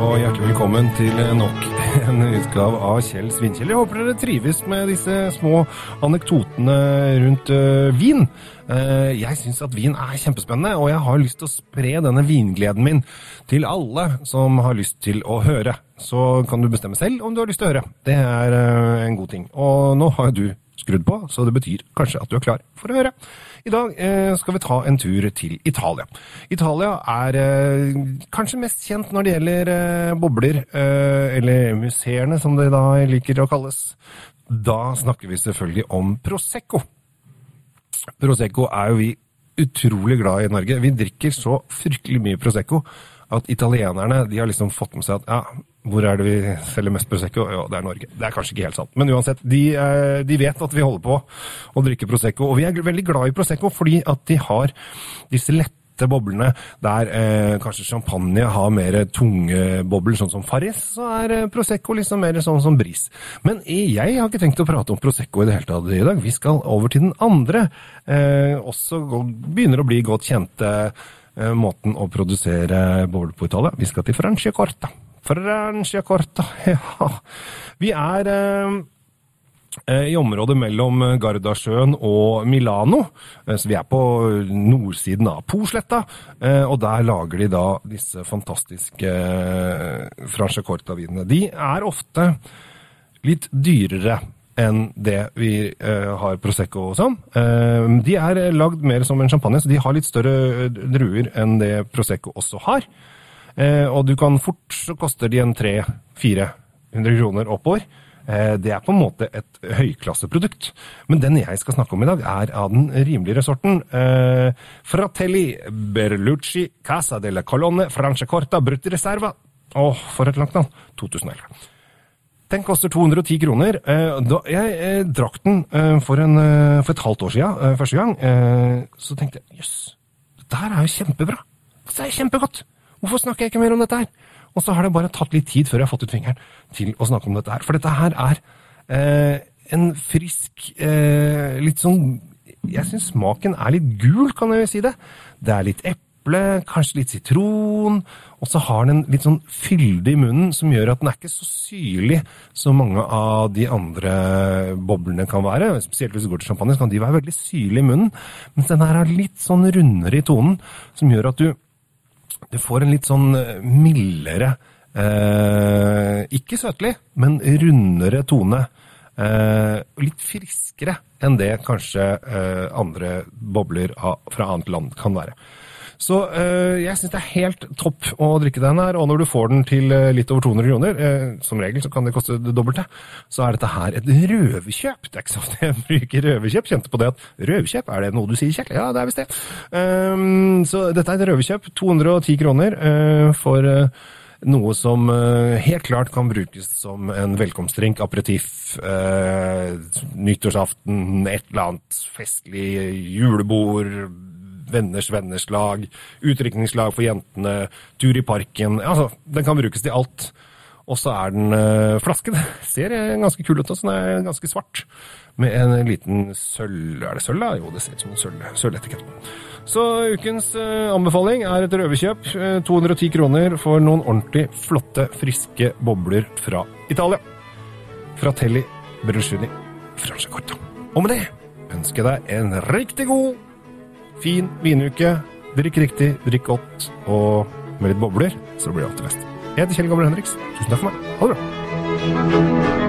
og hjertelig velkommen til nok en utgave av Kjell Svinkjell. Jeg håper dere trives med disse små anekdotene rundt uh, vin. Uh, jeg syns at vin er kjempespennende, og jeg har lyst til å spre denne vingleden min til alle som har lyst til å høre. Så kan du bestemme selv om du har lyst til å høre. Det er uh, en god ting. Og nå har du skrudd på, så det betyr kanskje at du er klar for å høre. I dag eh, skal vi ta en tur til Italia. Italia er eh, kanskje mest kjent når det gjelder eh, bobler, eh, eller museerne som det da liker å kalles. Da snakker vi selvfølgelig om Prosecco. Prosecco er jo vi utrolig glad i Norge. Vi drikker så fryktelig mye Prosecco at italienerne de har liksom fått med seg at ja, hvor er det vi selger mest Prosecco? Ja, det er Norge. Det er kanskje ikke helt sant. Men uansett, de, eh, de, vet at vi holder på å drikke Prosecco. Og vi er veldig glad i Prosecco fordi at de har disse lette boblene der eh, kanskje champagne har mer tunge bobler, sånn som Farris, så er eh, Prosecco liksom mer sånn som Bris. Men jeg har ikke tenkt å prate om Prosecco i det hele tatt i dag. Vi skal over til den andre, eh, også begynner å bli godt kjente eh, måten å produsere bobler på Italia. Vi skal til Franciacorta. Franciacorta, ja. Vi er eh, i området mellom Gardasjøen og Milano. Eh, så vi er på nordsiden av Posletta, eh, og der lager de da disse fantastiske eh, Franciacorta-vinene. De er ofte litt dyrere enn det vi har Prosecco og sånn. De er lagd mer som en champagne, så de har litt større druer enn det Prosecco også har. Uh, og du kan fort, så koster de en 300-400 kroner oppover. Det er på en måte et høyklasseprodukt. Men den jeg skal snakke om i dag, er av den rimeligere sorten. Fratelli Berlucci Casa della Colonne Franciacorta Brutti Reserva. Å, for et langt navn. 2011. Den koster 210 kroner. Jeg drakk den for, en, for, et halvt år siden første gang. Så tenkte jeg jøss, dette her er jo kjempebra. Det er kjempegodt. Hvorfor snakker jeg ikke mer om dette her? Og så har det bare tatt litt tid før jeg har fått ut fingeren til å snakke om dette her. For dette her er eh, en frisk eh, Litt sånn Jeg syns smaken er litt gul, kan jeg jo si det. Det er litt eple, kanskje litt sitron. Og så har den en litt sånn fyldig i munnen som gjør at den er ikke så syrlig som mange av de andre boblene kan være. Spesielt hvis du går til champagne, så kan de være veldig syrlige i munnen. Mens den her er litt sånn rundere i tonen, som gjør at du, du får en litt sånn mildere eh, Ikke søtlig, men rundere tone. Eh, litt friskere enn det kanskje eh, andre bobler fra annet land kan være. Så øh, jeg syns det er helt topp å drikke den her. Og når du får den til øh, litt over 200 kroner, øh, som regel så kan det koste det dobbelte, så er dette her et røverkjøp. Det er ikke så ofte jeg bruker røverkjøp. Kjente på det at røverkjøp, er det noe du sier, Kjell? Ja, det er visst det. Um, så dette er et røverkjøp. 210 kroner for noe som helt klart kan brukes som en velkomstdrink, aperitiff, eh, nyttårsaften, et eller annet festlig julebord venners venners lag, utdrikningslag for jentene, tur i parken Altså, den kan brukes til alt. Og så er den øh, Flasken ser ganske kul ut, også. den er ganske svart. Med en liten sølv Er det sølv, da? Jo, det ser ut som en sølv, sølvetikett. Så ukens øh, anbefaling er et røverkjøp. 210 kroner for noen ordentlig flotte, friske bobler fra Italia. Fratelli Bruscini Franciacorta. Og med det ønsker jeg deg en riktig god fin vinuke. Drikk riktig, drikk godt, og med litt bobler så blir det alltid best. Jeg heter Kjell Gabriel Henriks. Tusen takk for meg. Ha det bra.